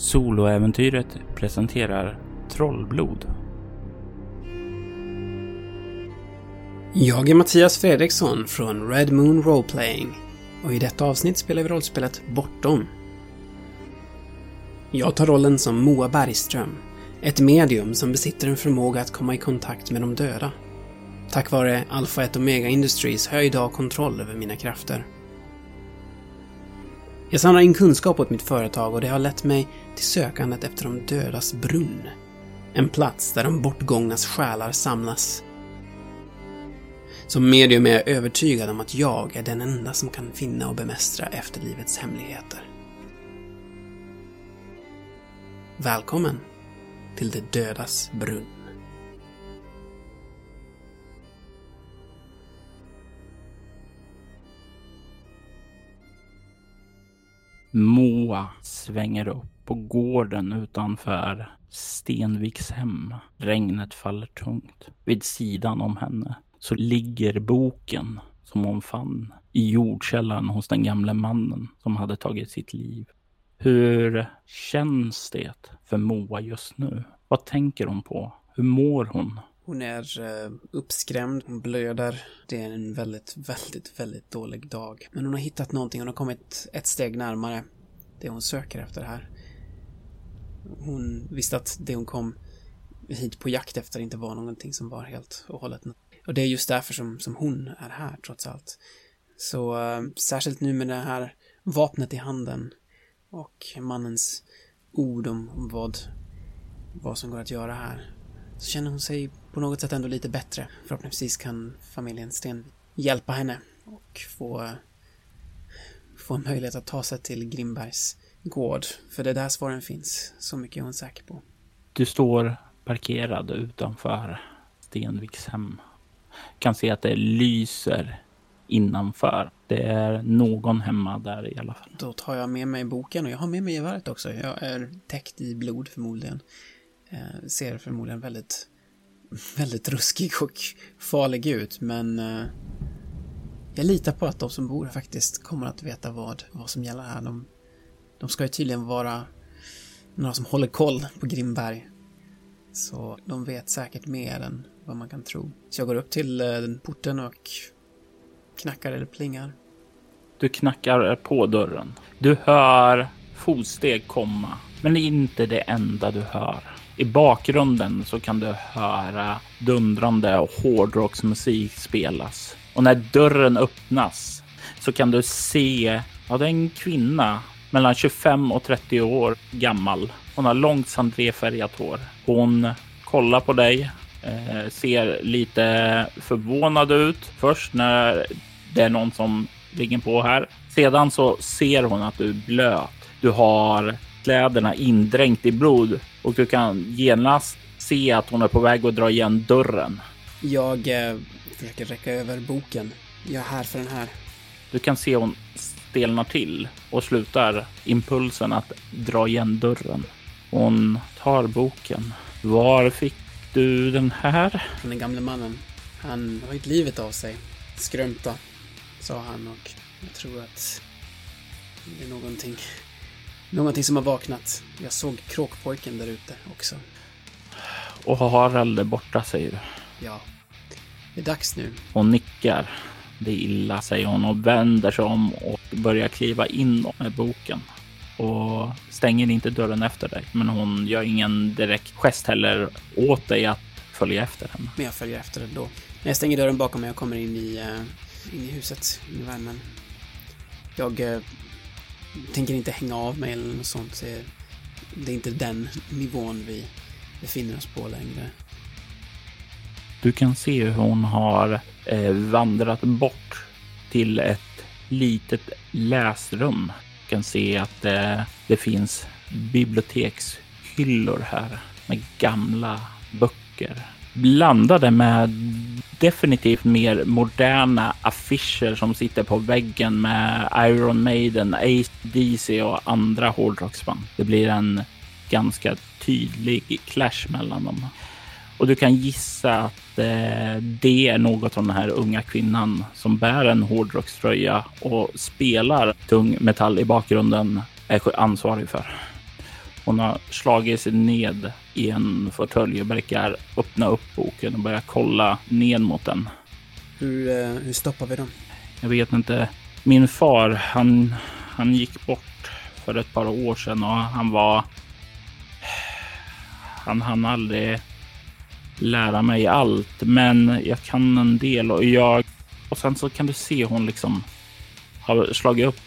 Soloäventyret presenterar Trollblod. Jag är Mattias Fredriksson från Red Moon Roleplaying och i detta avsnitt spelar vi rollspelet Bortom. Jag tar rollen som Moa Bergström, ett medium som besitter en förmåga att komma i kontakt med de döda. Tack vare Alpha 1 Omega Industries har jag idag kontroll över mina krafter. Jag samlar in kunskap åt mitt företag och det har lett mig till sökandet efter de dödas brunn. En plats där de bortgångnas själar samlas. Som medium är jag övertygad om att jag är den enda som kan finna och bemästra efterlivets hemligheter. Välkommen till de dödas brunn. Moa svänger upp på gården utanför Stenviks hem. Regnet faller tungt. Vid sidan om henne så ligger boken som hon fann i jordkällaren hos den gamle mannen som hade tagit sitt liv. Hur känns det för Moa just nu? Vad tänker hon på? Hur mår hon? Hon är eh, uppskrämd, hon blöder. Det är en väldigt, väldigt, väldigt dålig dag. Men hon har hittat någonting, hon har kommit ett steg närmare det hon söker efter här. Hon visste att det hon kom hit på jakt efter inte var någonting som var helt och hållet. Och det är just därför som, som hon är här, trots allt. Så eh, särskilt nu med det här vapnet i handen och mannens ord om vad, vad som går att göra här så känner hon sig på något sätt ändå lite bättre. Förhoppningsvis kan familjen Sten hjälpa henne och få, få en möjlighet att ta sig till Grimbergs gård. För det är där svaren finns. Så mycket är hon säker på. Du står parkerad utanför Stenviks hem. Kan se att det lyser innanför. Det är någon hemma där i alla fall. Då tar jag med mig boken och jag har med mig geväret också. Jag är täckt i blod förmodligen. Eh, ser förmodligen väldigt, väldigt ruskig och farlig ut, men eh, jag litar på att de som bor här faktiskt kommer att veta vad, vad som gäller här. De, de ska ju tydligen vara några som håller koll på Grimberg. Så de vet säkert mer än vad man kan tro. Så jag går upp till eh, porten och knackar eller plingar. Du knackar på dörren. Du hör fotsteg komma, men det är inte det enda du hör. I bakgrunden så kan du höra dundrande hårdrocksmusik spelas. Och när dörren öppnas så kan du se, ja det är en kvinna mellan 25 och 30 år gammal. Hon har långt sandréfärgat hår. Hon kollar på dig, eh, ser lite förvånad ut först när det är någon som ligger på här. Sedan så ser hon att du är blöt. Du har kläderna indränkt i blod och du kan genast se att hon är på väg att dra igen dörren. Jag eh, försöker räcka över boken. Jag är här för den här. Du kan se hon stelnar till och slutar impulsen att dra igen dörren. Hon tar boken. Var fick du den här? Den gamle mannen. Han har ju livet av sig. Skrömta, sa han och jag tror att det är någonting Någonting som har vaknat. Jag såg kråkpojken där ute också. Och Harald är borta, säger du? Ja. Det är dags nu. Hon nickar. Det är illa, säger hon och vänder sig om och börjar kliva in med boken. Och stänger inte dörren efter dig, men hon gör ingen direkt gest heller åt dig att följa efter henne. Men jag följer efter ändå. Jag stänger dörren bakom mig och kommer in i, uh, in i huset, in i värmen. Jag uh, tänker inte hänga av mig eller något sånt. Det är inte den nivån vi befinner oss på längre. Du kan se hur hon har eh, vandrat bort till ett litet läsrum. Du kan se att eh, det finns bibliotekshyllor här med gamla böcker blandade med definitivt mer moderna affischer som sitter på väggen med Iron Maiden, ACDC och andra hårdrocksband. Det blir en ganska tydlig clash mellan dem. Och du kan gissa att eh, det är något som den här unga kvinnan som bär en hårdrockströja och spelar tung metall i bakgrunden är ansvarig för. Hon har slagit sig ned i en fåtölj och verkar öppna upp boken och börja kolla ned mot den. Hur, eh, hur stoppar vi dem? Jag vet inte. Min far, han, han gick bort för ett par år sedan och han var... Han hann aldrig lära mig allt, men jag kan en del och jag... Och sen så kan du se hon liksom har slagit upp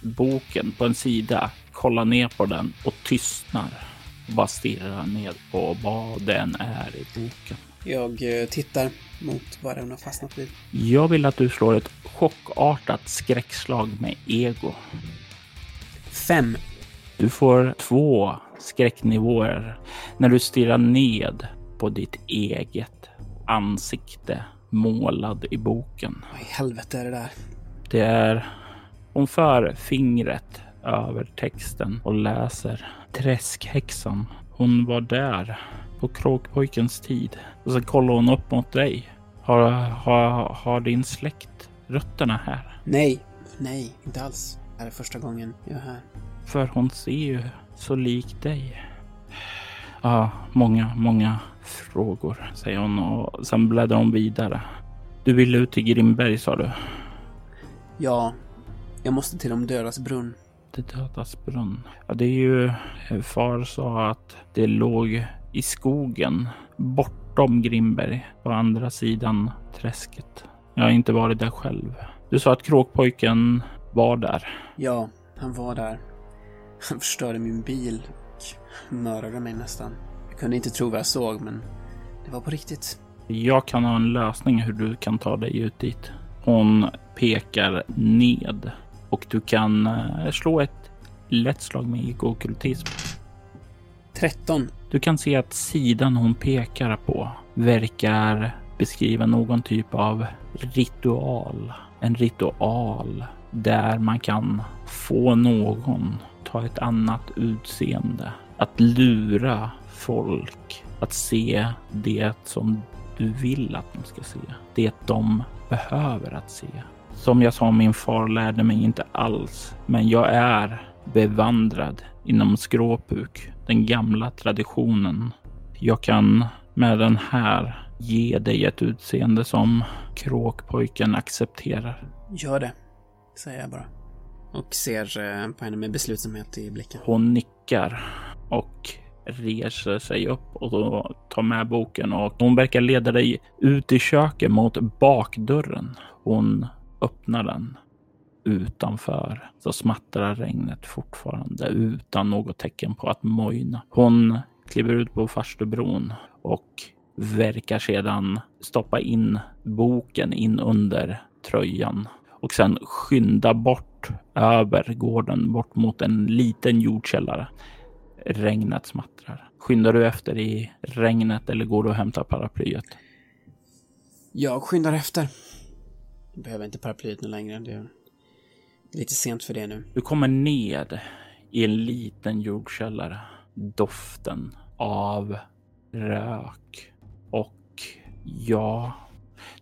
boken på en sida, kollar ner på den och tystnar. Och bara stirrar ner på vad den är i boken. Jag eh, tittar mot vad hon har fastnat vid. Jag vill att du slår ett chockartat skräckslag med ego. Fem. Du får två skräcknivåer när du stirrar ned på ditt eget ansikte målad i boken. Vad i helvete är det där? Det är... För fingret över texten och läser. Träskhäxan. Hon var där på kråkpojkens tid. Och så kollar hon upp mot dig. Har, har, har din släkt rötterna här? Nej, nej, inte alls. Det här är första gången jag är här. För hon ser ju så lik dig. Ja, många, många frågor, säger hon och sen bläddrar hon vidare. Du vill ut till Grimberg, sa du? Ja, jag måste till de dödas brunn. Det dödas brunn. Ja, det är ju... Far sa att det låg i skogen bortom Grimberg på andra sidan träsket. Jag har inte varit där själv. Du sa att kråkpojken var där. Ja, han var där. Han förstörde min bil och mördade mig nästan. Jag kunde inte tro vad jag såg, men det var på riktigt. Jag kan ha en lösning hur du kan ta dig ut dit. Hon pekar ned och du kan eh, slå ett lätt slag med ego-okkultism. 13. Du kan se att sidan hon pekar på verkar beskriva någon typ av ritual. En ritual där man kan få någon ta ett annat utseende. Att lura folk att se det som du vill att de ska se. Det de behöver att se. Som jag sa, min far lärde mig inte alls, men jag är bevandrad inom skråpuk, den gamla traditionen. Jag kan med den här ge dig ett utseende som kråkpojken accepterar. Gör det, säger jag bara. Och ser eh, på henne med beslutsamhet i blicken. Hon nickar och reser sig upp och tar med boken och hon verkar leda dig ut i köket mot bakdörren. Hon öppnar den. Utanför så smattrar regnet fortfarande utan något tecken på att mojna. Hon kliver ut på farstubron och verkar sedan stoppa in boken in under tröjan och sen skynda bort över gården bort mot en liten jordkällare. Regnet smattrar. Skyndar du efter i regnet eller går du och hämtar paraplyet? Jag skyndar efter. Jag behöver inte paraplyet nu längre. Det är lite sent för det nu. Du kommer ned i en liten jordkällare. Doften av rök och ja,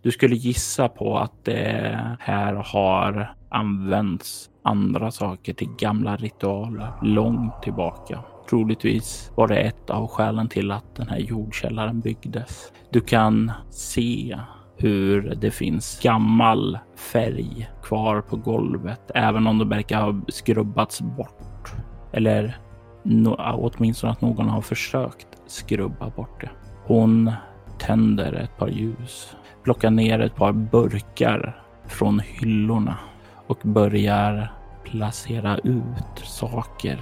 du skulle gissa på att det här har använts andra saker till gamla ritualer långt tillbaka. Troligtvis var det ett av skälen till att den här jordkällaren byggdes. Du kan se hur det finns gammal färg kvar på golvet, även om det verkar ha skrubbats bort. Eller no åtminstone att någon har försökt skrubba bort det. Hon tänder ett par ljus, plockar ner ett par burkar från hyllorna och börjar placera ut saker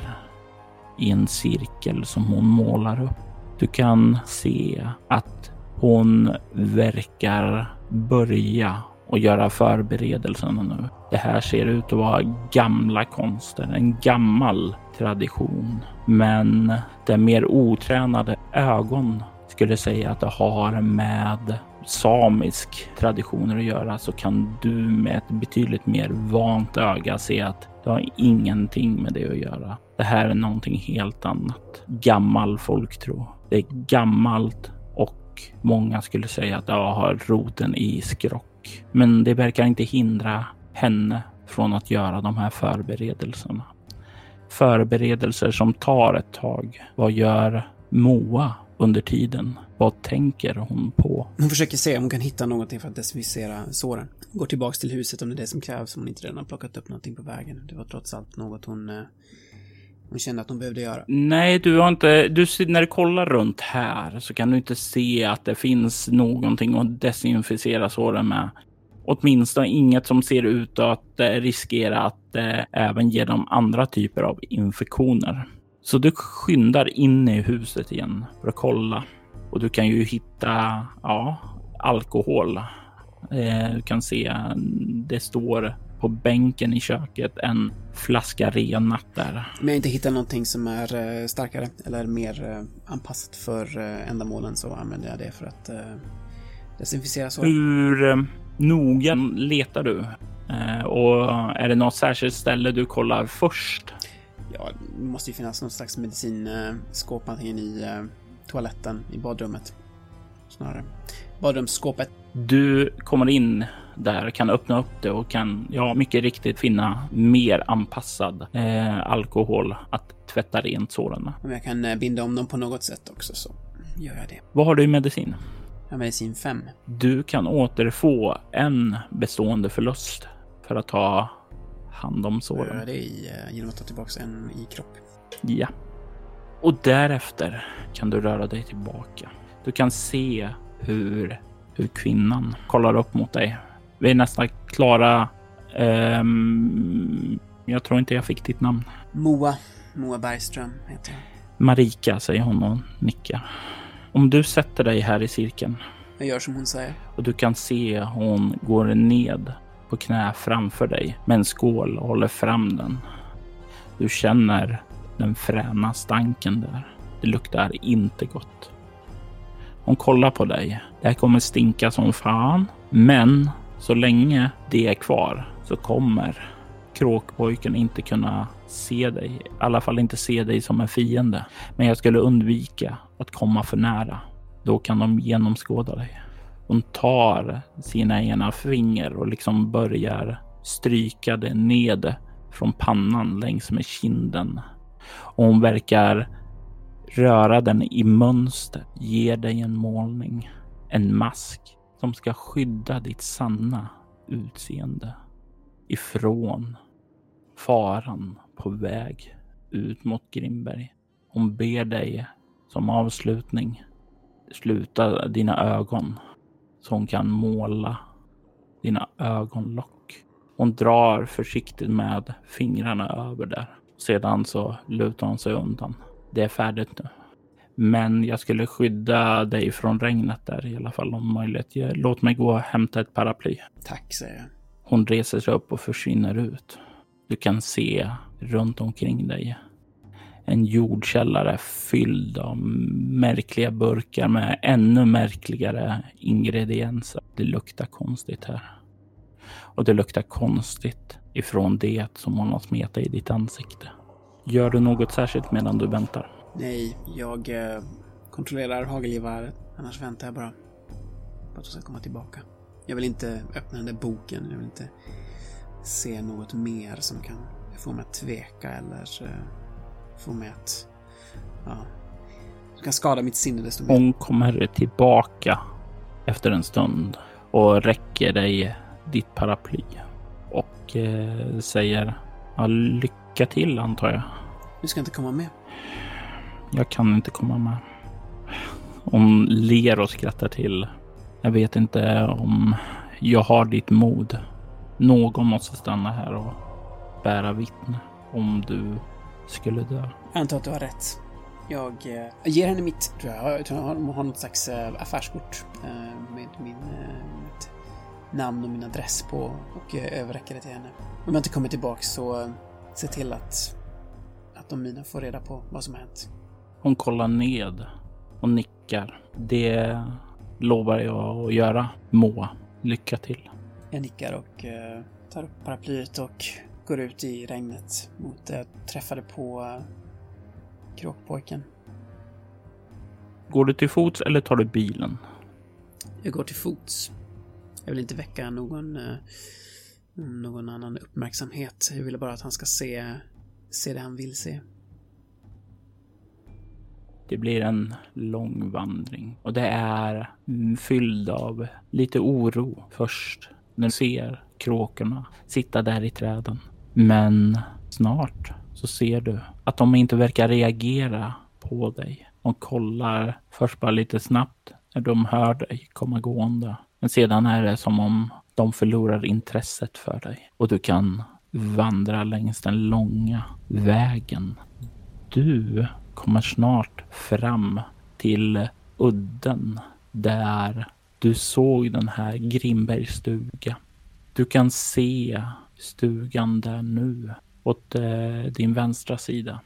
i en cirkel som hon målar upp. Du kan se att hon verkar börja och göra förberedelserna nu. Det här ser ut att vara gamla konster, en gammal tradition. Men det mer otränade ögon skulle säga att det har med samisk traditioner att göra så kan du med ett betydligt mer vant öga se att det har ingenting med det att göra. Det här är någonting helt annat. Gammal folktro. Det är gammalt många skulle säga att jag har roten i skrock. Men det verkar inte hindra henne från att göra de här förberedelserna. förberedelser som tar ett tag. Vad gör Moa under tiden? Vad tänker hon på? Hon försöker se om hon kan hitta någonting för att desinficera såren. Går tillbaks till huset om det är det som krävs, om hon inte redan har plockat upp någonting på vägen. Det var trots allt något hon, eh, hon kände att hon behövde göra. Nej, du har inte... Du, när du kollar runt här så kan du inte se att det finns någonting att desinficera såren med. Åtminstone inget som ser ut att eh, riskera att eh, även ge dem andra typer av infektioner. Så du skyndar in i huset igen för att kolla. Och du kan ju hitta ja, alkohol. Eh, du kan se mm, det står på bänken i köket en flaska renat där. Om jag inte hittar någonting som är eh, starkare eller mer eh, anpassat för eh, ändamålen så använder jag det för att desinficera så. Hur noga letar du? Och är det något särskilt ställe du kollar först? Ja, det måste ju finnas något slags medicinskåp antingen i toaletten, i badrummet. Snarare. Badrumsskåpet. Du kommer in där, kan öppna upp det och kan, ja, mycket riktigt finna mer anpassad eh, alkohol att tvätta rent såren med. Om jag kan eh, binda om dem på något sätt också så gör jag det. Vad har du i medicin? Jag har medicin 5. Du kan återfå en bestående förlust för att ta hand om Jag såren. gör det i, eh, genom att ta tillbaka en i kropp. Ja. Och därefter kan du röra dig tillbaka. Du kan se hur, hur kvinnan kollar upp mot dig. Vi är nästan klara. Ehm, jag tror inte jag fick ditt namn. Moa. Moa Bergström heter jag. Marika, säger hon och nickar. Om du sätter dig här i cirkeln Jag gör som hon säger. och du kan se hon går ned på knä framför dig med en skål och håller fram den. Du känner den fräna stanken där. Det luktar inte gott. Hon kollar på dig. Det här kommer stinka som fan, men så länge det är kvar så kommer kråkpojken inte kunna se dig. I alla fall inte se dig som en fiende. Men jag skulle undvika att komma för nära. Då kan de genomskåda dig. Hon tar sina ena finger och liksom börjar stryka det ned från pannan längs med kinden. Och hon verkar röra den i mönster, ger dig en målning. En mask som ska skydda ditt sanna utseende ifrån faran på väg ut mot Grimberg. Hon ber dig som avslutning sluta dina ögon så hon kan måla dina ögonlock. Hon drar försiktigt med fingrarna över där. Sedan så lutar hon sig undan. Det är färdigt nu. Men jag skulle skydda dig från regnet där i alla fall om möjligt. Låt mig gå och hämta ett paraply. Tack, säger jag. Hon reser sig upp och försvinner ut. Du kan se runt omkring dig en jordkällare fylld av märkliga burkar med ännu märkligare ingredienser. Det luktar konstigt här. Och det luktar konstigt ifrån det som hon har smetat i ditt ansikte. Gör du något särskilt medan du väntar? Nej, jag eh, kontrollerar hagelgeväret. Annars väntar jag bara på att de ska komma tillbaka. Jag vill inte öppna den där boken. Jag vill inte se något mer som kan få mig att tveka eller eh, få mig att... Ja, som kan skada mitt sinne desto mer. Hon kommer tillbaka efter en stund och räcker dig ditt paraply och eh, säger ja, lycka till antar jag. Du ska inte komma med. Jag kan inte komma med. Hon ler och skrattar till. Jag vet inte om jag har ditt mod. Någon måste stanna här och bära vittne om du skulle dö. Jag antar att du har rätt. Jag eh, ger henne mitt, tror jag, jag tror jag har, har något slags eh, affärskort eh, med min, eh, mitt namn och min adress på och eh, överräcker det till henne. Om jag inte kommer tillbaka så eh, se till att, att de mina får reda på vad som har hänt. Hon kollar ned och nickar. Det lovar jag att göra. Moa, lycka till. Jag nickar och eh, tar upp paraplyet och går ut i regnet mot där jag träffade på eh, kråkpojken. Går du till fots eller tar du bilen? Jag går till fots. Jag vill inte väcka någon, eh, någon annan uppmärksamhet. Jag ville bara att han ska se, se det han vill se. Det blir en lång vandring och det är fylld av lite oro först när du ser kråkorna sitta där i träden. Men snart så ser du att de inte verkar reagera på dig. De kollar först bara lite snabbt när de hör dig komma gående. Men sedan är det som om de förlorar intresset för dig och du kan vandra längs den långa vägen. Du kommer snart fram till udden där du såg den här Grimbergs stuga. Du kan se stugan där nu åt eh, din vänstra sida.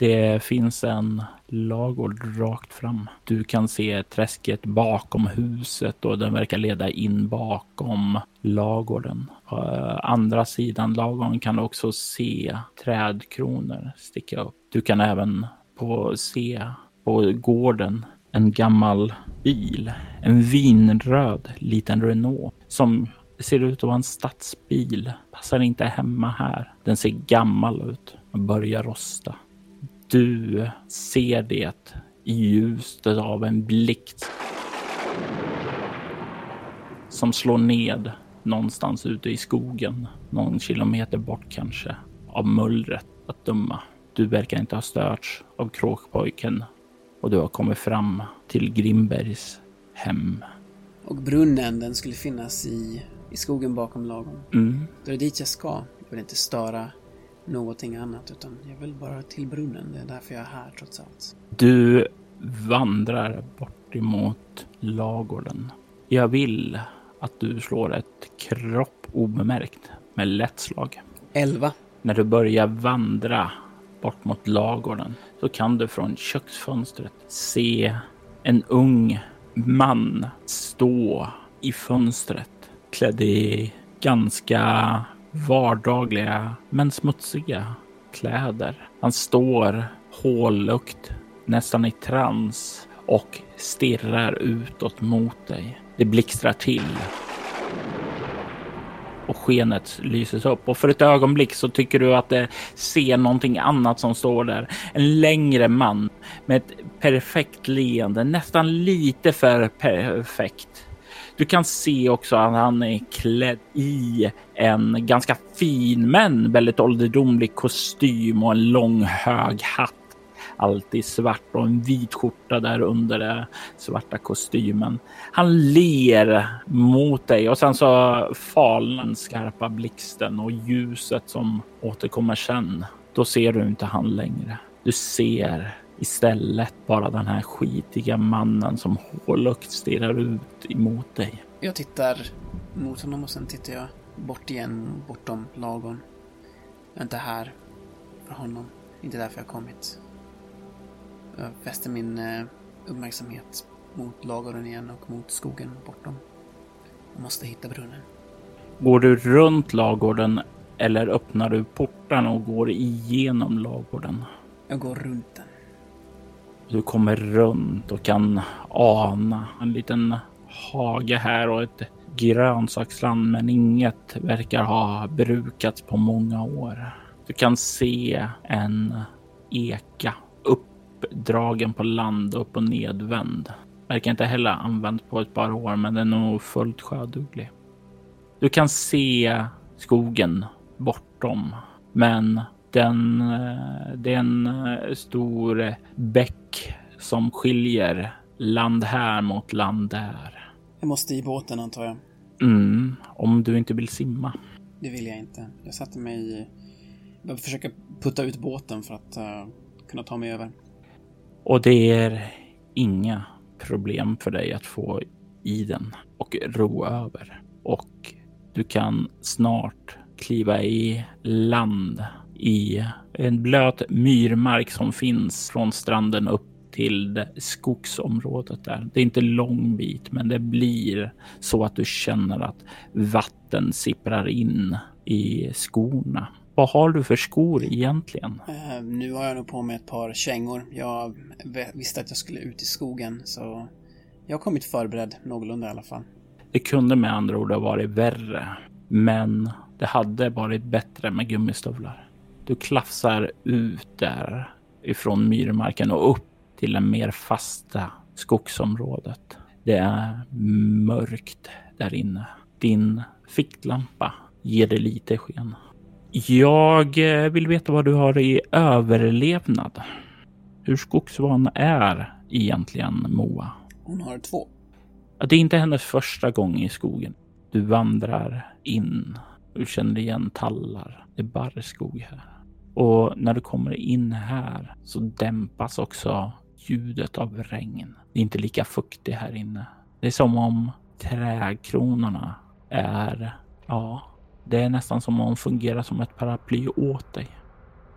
Det finns en lagård rakt fram. Du kan se träsket bakom huset och den verkar leda in bakom lagården. På eh, andra sidan lagården kan du också se trädkronor sticka upp. Du kan även på se på gården en gammal bil. En vinröd liten Renault som ser ut att vara en stadsbil. Passar inte hemma här. Den ser gammal ut och börjar rosta. Du ser det i ljuset av en blixt som slår ned någonstans ute i skogen, någon kilometer bort kanske, av mullret att döma. Du verkar inte ha störts av kråkpojken och du har kommit fram till Grimbergs hem. Och brunnen, den skulle finnas i, i skogen bakom lagom. Mm. Då är det dit jag ska. Jag vill inte störa någonting annat, utan jag vill bara till brunnen. Det är därför jag är här, trots allt. Du vandrar bort emot lagården. Jag vill att du slår ett kropp obemärkt med lätt slag. Elva. När du börjar vandra bort mot lagården så kan du från köksfönstret se en ung man stå i fönstret klädd i ganska vardagliga men smutsiga kläder. Han står hållukt, nästan i trans och stirrar utåt mot dig. Det blixtrar till och skenet lyses upp och för ett ögonblick så tycker du att det ser någonting annat som står där. En längre man med ett perfekt leende, nästan lite för perfekt. Du kan se också att han är klädd i en ganska fin men väldigt ålderdomlig kostym och en lång hög hatt allt i svart och en vit skjorta där under den svarta kostymen. Han ler mot dig och sen så falnar den skarpa blixten och ljuset som återkommer sen. Då ser du inte han längre. Du ser istället bara den här skitiga mannen som hålögt stirrar ut emot dig. Jag tittar mot honom och sen tittar jag bort igen, bortom lagorn. Jag är inte här för honom. Inte därför jag kommit. Jag fäster min eh, uppmärksamhet mot lagården igen och mot skogen bortom. Jag måste hitta brunnen. Går du runt lagården eller öppnar du portarna och går igenom lagården? Jag går runt den. Du kommer runt och kan ana en liten hage här och ett grönsaksland, men inget verkar ha brukats på många år. Du kan se en eka uppdragen på land upp och nedvänd. Verkar inte heller använt på ett par år, men den är nog fullt sjöduglig. Du kan se skogen bortom, men den, eh, det är en eh, stor bäck som skiljer land här mot land där. Jag måste i båten antar jag. Mm, om du inte vill simma. Det vill jag inte. Jag satte mig i... Jag försöker putta ut båten för att uh, kunna ta mig över. Och det är inga problem för dig att få i den och ro över. Och du kan snart kliva i land i en blöt myrmark som finns från stranden upp till skogsområdet där. Det är inte lång bit, men det blir så att du känner att vatten sipprar in i skorna. Vad har du för skor egentligen? Uh, nu har jag nog på mig ett par kängor. Jag visste att jag skulle ut i skogen, så jag har kommit förberedd någorlunda i alla fall. Det kunde med andra ord ha varit värre, men det hade varit bättre med gummistövlar. Du klafsar ut där ifrån myrmarken och upp till det mer fasta skogsområdet. Det är mörkt där inne. Din ficklampa ger dig lite sken. Jag eh, vill veta vad du har i överlevnad. Hur skogsvan är egentligen Moa? Hon har två. Det är inte hennes första gång i skogen. Du vandrar in. Du känner igen tallar. Det är barrskog här. Och när du kommer in här så dämpas också ljudet av regn. Det är inte lika fuktigt här inne. Det är som om trädkronorna är, ja, det är nästan som om de fungerar som ett paraply åt dig.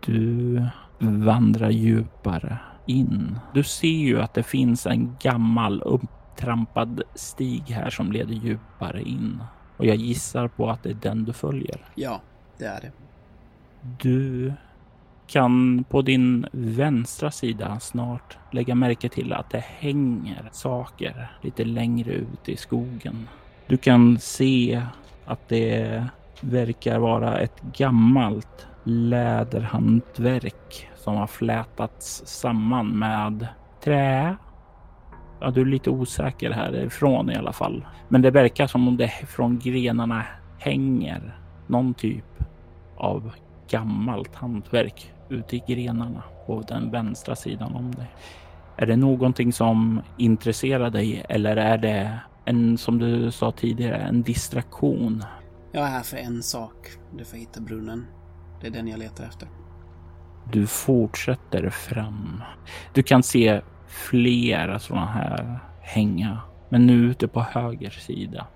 Du vandrar djupare in. Du ser ju att det finns en gammal upptrampad stig här som leder djupare in. Och jag gissar på att det är den du följer. Ja, det är det. Du kan på din vänstra sida snart lägga märke till att det hänger saker lite längre ut i skogen. Du kan se att det verkar vara ett gammalt läderhantverk som har flätats samman med trä. Ja, du är lite osäker härifrån i alla fall. Men det verkar som om det från grenarna hänger någon typ av gammalt hantverk ute i grenarna på den vänstra sidan om dig. Är det någonting som intresserar dig eller är det en, som du sa tidigare, en distraktion? Jag är här för en sak. Det får hitta brunnen. Det är den jag letar efter. Du fortsätter fram. Du kan se flera sådana här hänga, men nu ute på höger sida.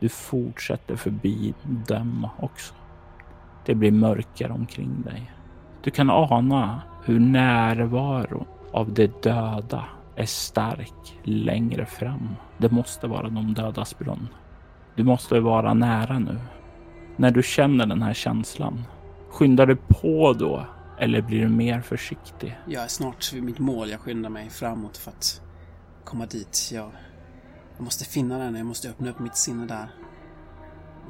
Du fortsätter förbi dem också. Det blir mörkare omkring dig. Du kan ana hur närvaron av de döda är stark längre fram. Det måste vara de dödas brunn. Du måste vara nära nu. När du känner den här känslan, skyndar du på då eller blir du mer försiktig? Jag är snart vid mitt mål. Jag skyndar mig framåt för att komma dit. Jag, jag måste finna den. Jag måste öppna upp mitt sinne där.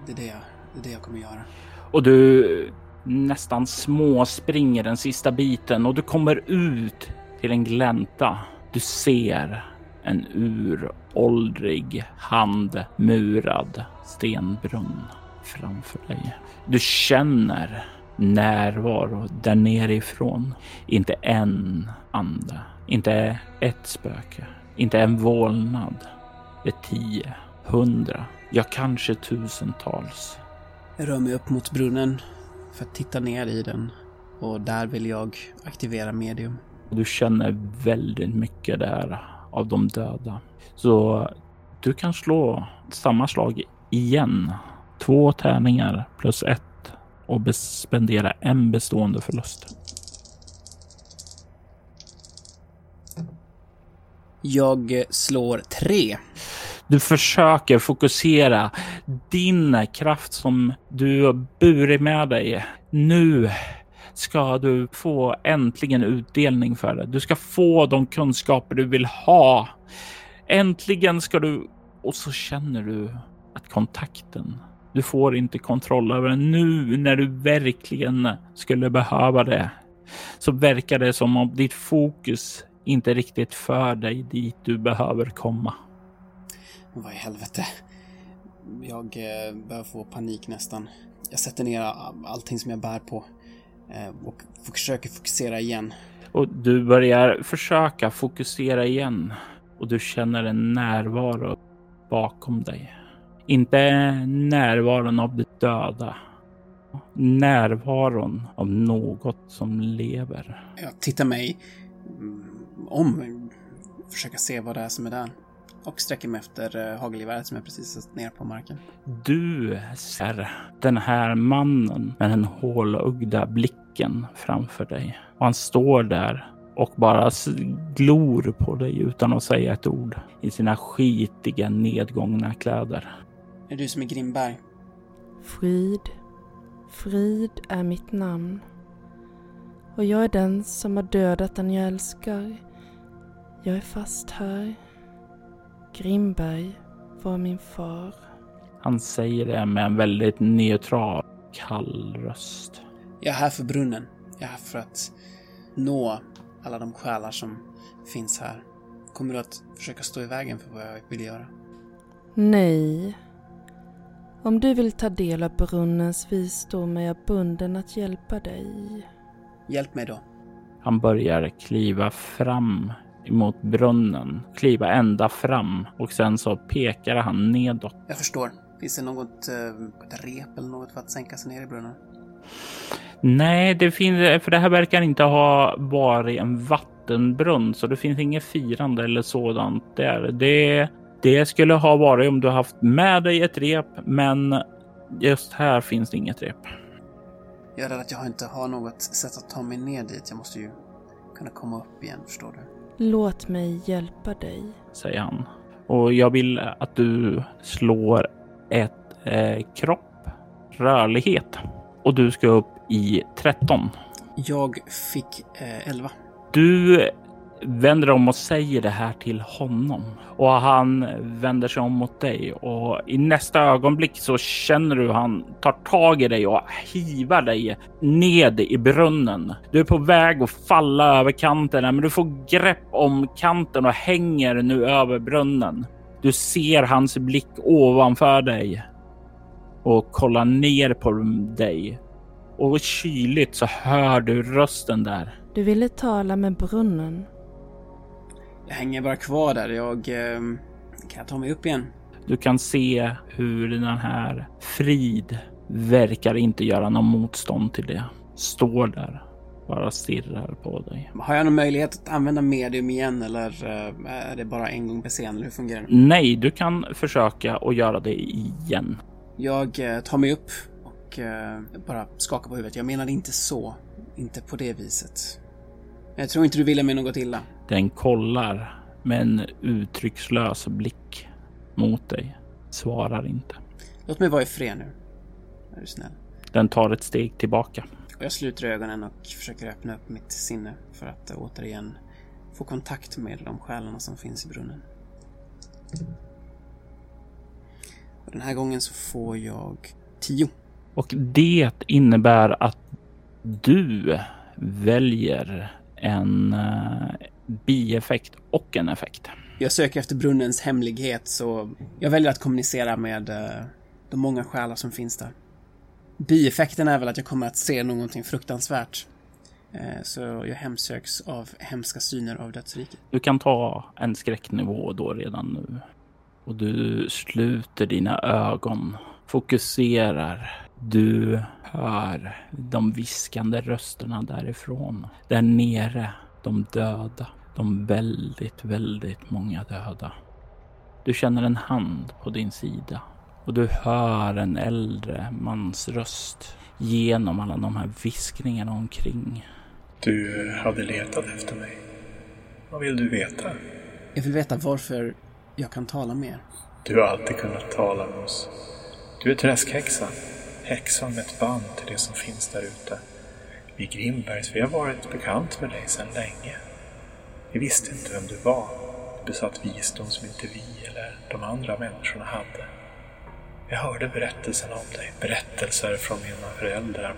Det är det jag, det är det jag kommer göra. Och du nästan småspringer den sista biten och du kommer ut till en glänta. Du ser en uråldrig handmurad stenbrunn framför dig. Du känner närvaro där nerifrån. Inte en ande, inte ett spöke, inte en vålnad. Det är tio, hundra, ja kanske tusentals. Jag rör mig upp mot brunnen för att titta ner i den och där vill jag aktivera medium. Du känner väldigt mycket där av de döda. Så du kan slå samma slag igen. Två tärningar plus ett och spendera en bestående förlust. Jag slår tre. Du försöker fokusera din kraft som du har burit med dig. Nu ska du få äntligen utdelning för det. Du ska få de kunskaper du vill ha. Äntligen ska du... Och så känner du att kontakten du får inte kontroll över den nu när du verkligen skulle behöva det. Så verkar det som om ditt fokus inte riktigt för dig dit du behöver komma. Vad i helvete. Jag eh, börjar få panik nästan. Jag sätter ner allting som jag bär på eh, och försöker fokusera igen. Och du börjar försöka fokusera igen och du känner en närvaro bakom dig. Inte närvaron av det döda. Närvaron av något som lever. Jag tittar mig mm, om, försöker se vad det är som är där. Och sträcker mig efter eh, hagelgeväret som jag precis satt ner på marken. Du ser den här mannen med den hålögda blicken framför dig. Och han står där och bara glor på dig utan att säga ett ord i sina skitiga nedgångna kläder är du som är Grimberg. Frid, Frid är mitt namn. Och jag är den som har dödat den jag älskar. Jag är fast här. Grimberg var min far. Han säger det med en väldigt neutral, kall röst. Jag är här för brunnen. Jag är här för att nå alla de själar som finns här. Kommer du att försöka stå i vägen för vad jag vill göra? Nej. Om du vill ta del av brunnens visdom är jag bunden att hjälpa dig. Hjälp mig då. Han börjar kliva fram emot brunnen, kliva ända fram och sen så pekar han nedåt. Jag förstår. Finns det något eh, ett rep eller något för att sänka sig ner i brunnen? Nej, det finns, för det här verkar inte ha varit en vattenbrunn, så det finns inget firande eller sådant där. Det, det skulle ha varit om du haft med dig ett rep, men just här finns det inget rep. Jag är rädd att jag inte har något sätt att ta mig ner dit. Jag måste ju kunna komma upp igen, förstår du? Låt mig hjälpa dig. Säger han. Och jag vill att du slår ett eh, kropp, rörlighet. Och du ska upp i 13. Jag fick eh, 11. Du vänder om och säger det här till honom och han vänder sig om mot dig och i nästa ögonblick så känner du hur han tar tag i dig och hivar dig ned i brunnen. Du är på väg att falla över kanten, men du får grepp om kanten och hänger nu över brunnen. Du ser hans blick ovanför dig och kollar ner på dig och kyligt så hör du rösten där. Du ville tala med brunnen. Jag hänger bara kvar där. Jag... Eh, kan jag ta mig upp igen? Du kan se hur den här Frid verkar inte göra någon motstånd till det. Står där, bara stirrar på dig. Har jag någon möjlighet att använda medium igen eller eh, är det bara en gång per scen? Eller hur fungerar det? Nej, du kan försöka att göra det igen. Jag eh, tar mig upp och eh, bara skakar på huvudet. Jag menade inte så. Inte på det viset. Jag tror inte du ville mig något illa. Den kollar med en uttryckslös blick mot dig. Svarar inte. Låt mig vara i fred nu. Är du snäll? Den tar ett steg tillbaka. Och jag sluter ögonen och försöker öppna upp mitt sinne för att eh, återigen få kontakt med de själarna som finns i brunnen. Och den här gången så får jag 10. Och det innebär att du väljer en uh, bieffekt och en effekt. Jag söker efter brunnens hemlighet så jag väljer att kommunicera med uh, de många själar som finns där. Bieffekten är väl att jag kommer att se någonting fruktansvärt. Uh, så jag hemsöks av hemska syner av dödsriket. Du kan ta en skräcknivå då redan nu. Och du sluter dina ögon, fokuserar. Du hör de viskande rösterna därifrån. Där nere, de döda. De väldigt, väldigt många döda. Du känner en hand på din sida och du hör en äldre mans röst genom alla de här viskningarna omkring. Du hade letat efter mig. Vad vill du veta? Jag vill veta varför jag kan tala med er. Du har alltid kunnat tala med oss. Du är träskhäxan. Häxan med ett band till det som finns där ute. Vi Grimbergs, vi har varit bekant med dig sedan länge. Vi visste inte vem du var. Du besatt visdom som inte vi eller de andra människorna hade. Jag hörde berättelsen om dig, berättelser från mina föräldrar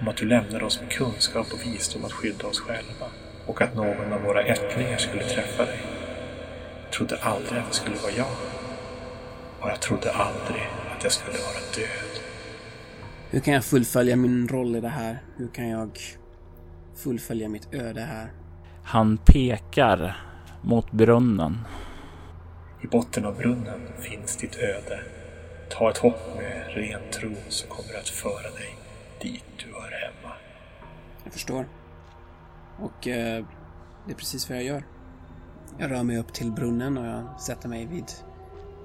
om att du lämnade oss med kunskap och visdom att skydda oss själva och att någon av våra ättlingar skulle träffa dig. Jag trodde aldrig att det skulle vara jag. Och jag trodde aldrig att jag skulle vara död. Hur kan jag fullfölja min roll i det här? Hur kan jag fullfölja mitt öde här? Han pekar mot brunnen. I botten av brunnen finns ditt öde. Ta ett hopp med ren tro så kommer det att föra dig dit du hör hemma. Jag förstår. Och eh, det är precis vad jag gör. Jag rör mig upp till brunnen och jag sätter mig vid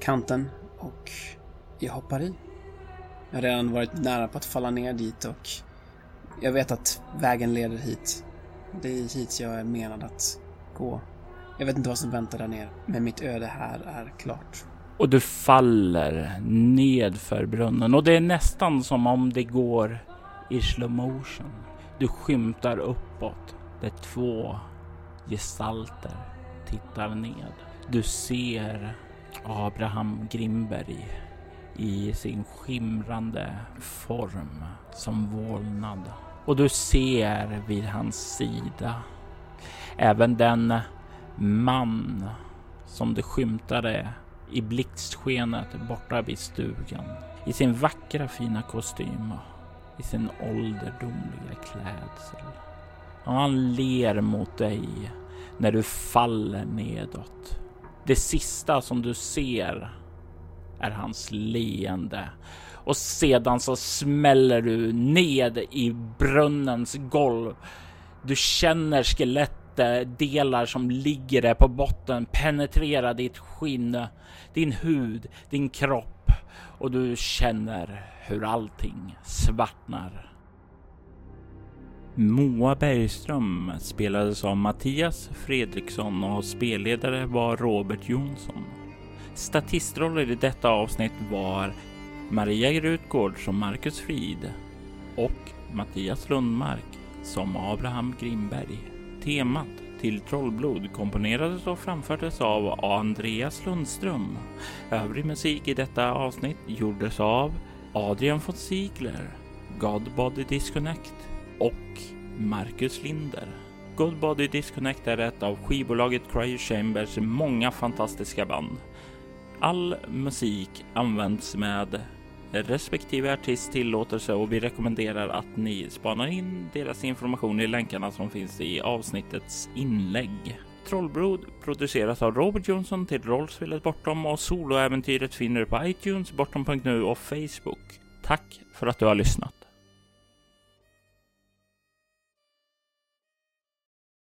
kanten och jag hoppar i. Jag har redan varit nära på att falla ner dit och jag vet att vägen leder hit. Det är hit jag är menad att gå. Jag vet inte vad som väntar där nere, men mitt öde här är klart. Och du faller ned för brunnen och det är nästan som om det går i slow motion. Du skymtar uppåt där två gestalter tittar ned. Du ser Abraham Grimberg i sin skimrande form som vålnad och du ser vid hans sida även den man som du skymtade i blixtskenet borta vid stugan i sin vackra fina kostym och i sin ålderdomliga klädsel. Och han ler mot dig när du faller nedåt. Det sista som du ser är hans leende och sedan så smäller du ned i brunnens golv. Du känner skelettdelar som ligger där på botten penetrera ditt skinn, din hud, din kropp och du känner hur allting svartnar. Moa Bergström spelades av Mattias Fredriksson och spelledare var Robert Jonsson. Statistroller i detta avsnitt var Maria Grutgård som Marcus Frid och Mattias Lundmark som Abraham Grimberg. Temat till Trollblod komponerades och framfördes av Andreas Lundström. Övrig musik i detta avsnitt gjordes av Adrian von Ziegler, Godbody Disconnect och Marcus Linder. Godbody Disconnect är ett av skivbolaget Cryo Chambers många fantastiska band. All musik används med respektive artist tillåtelse och vi rekommenderar att ni spanar in deras information i länkarna som finns i avsnittets inlägg. Trollbrod produceras av Robert Jonsson till rollspelet Bortom och soloäventyret finner du på iTunes, bortom.nu och Facebook. Tack för att du har lyssnat.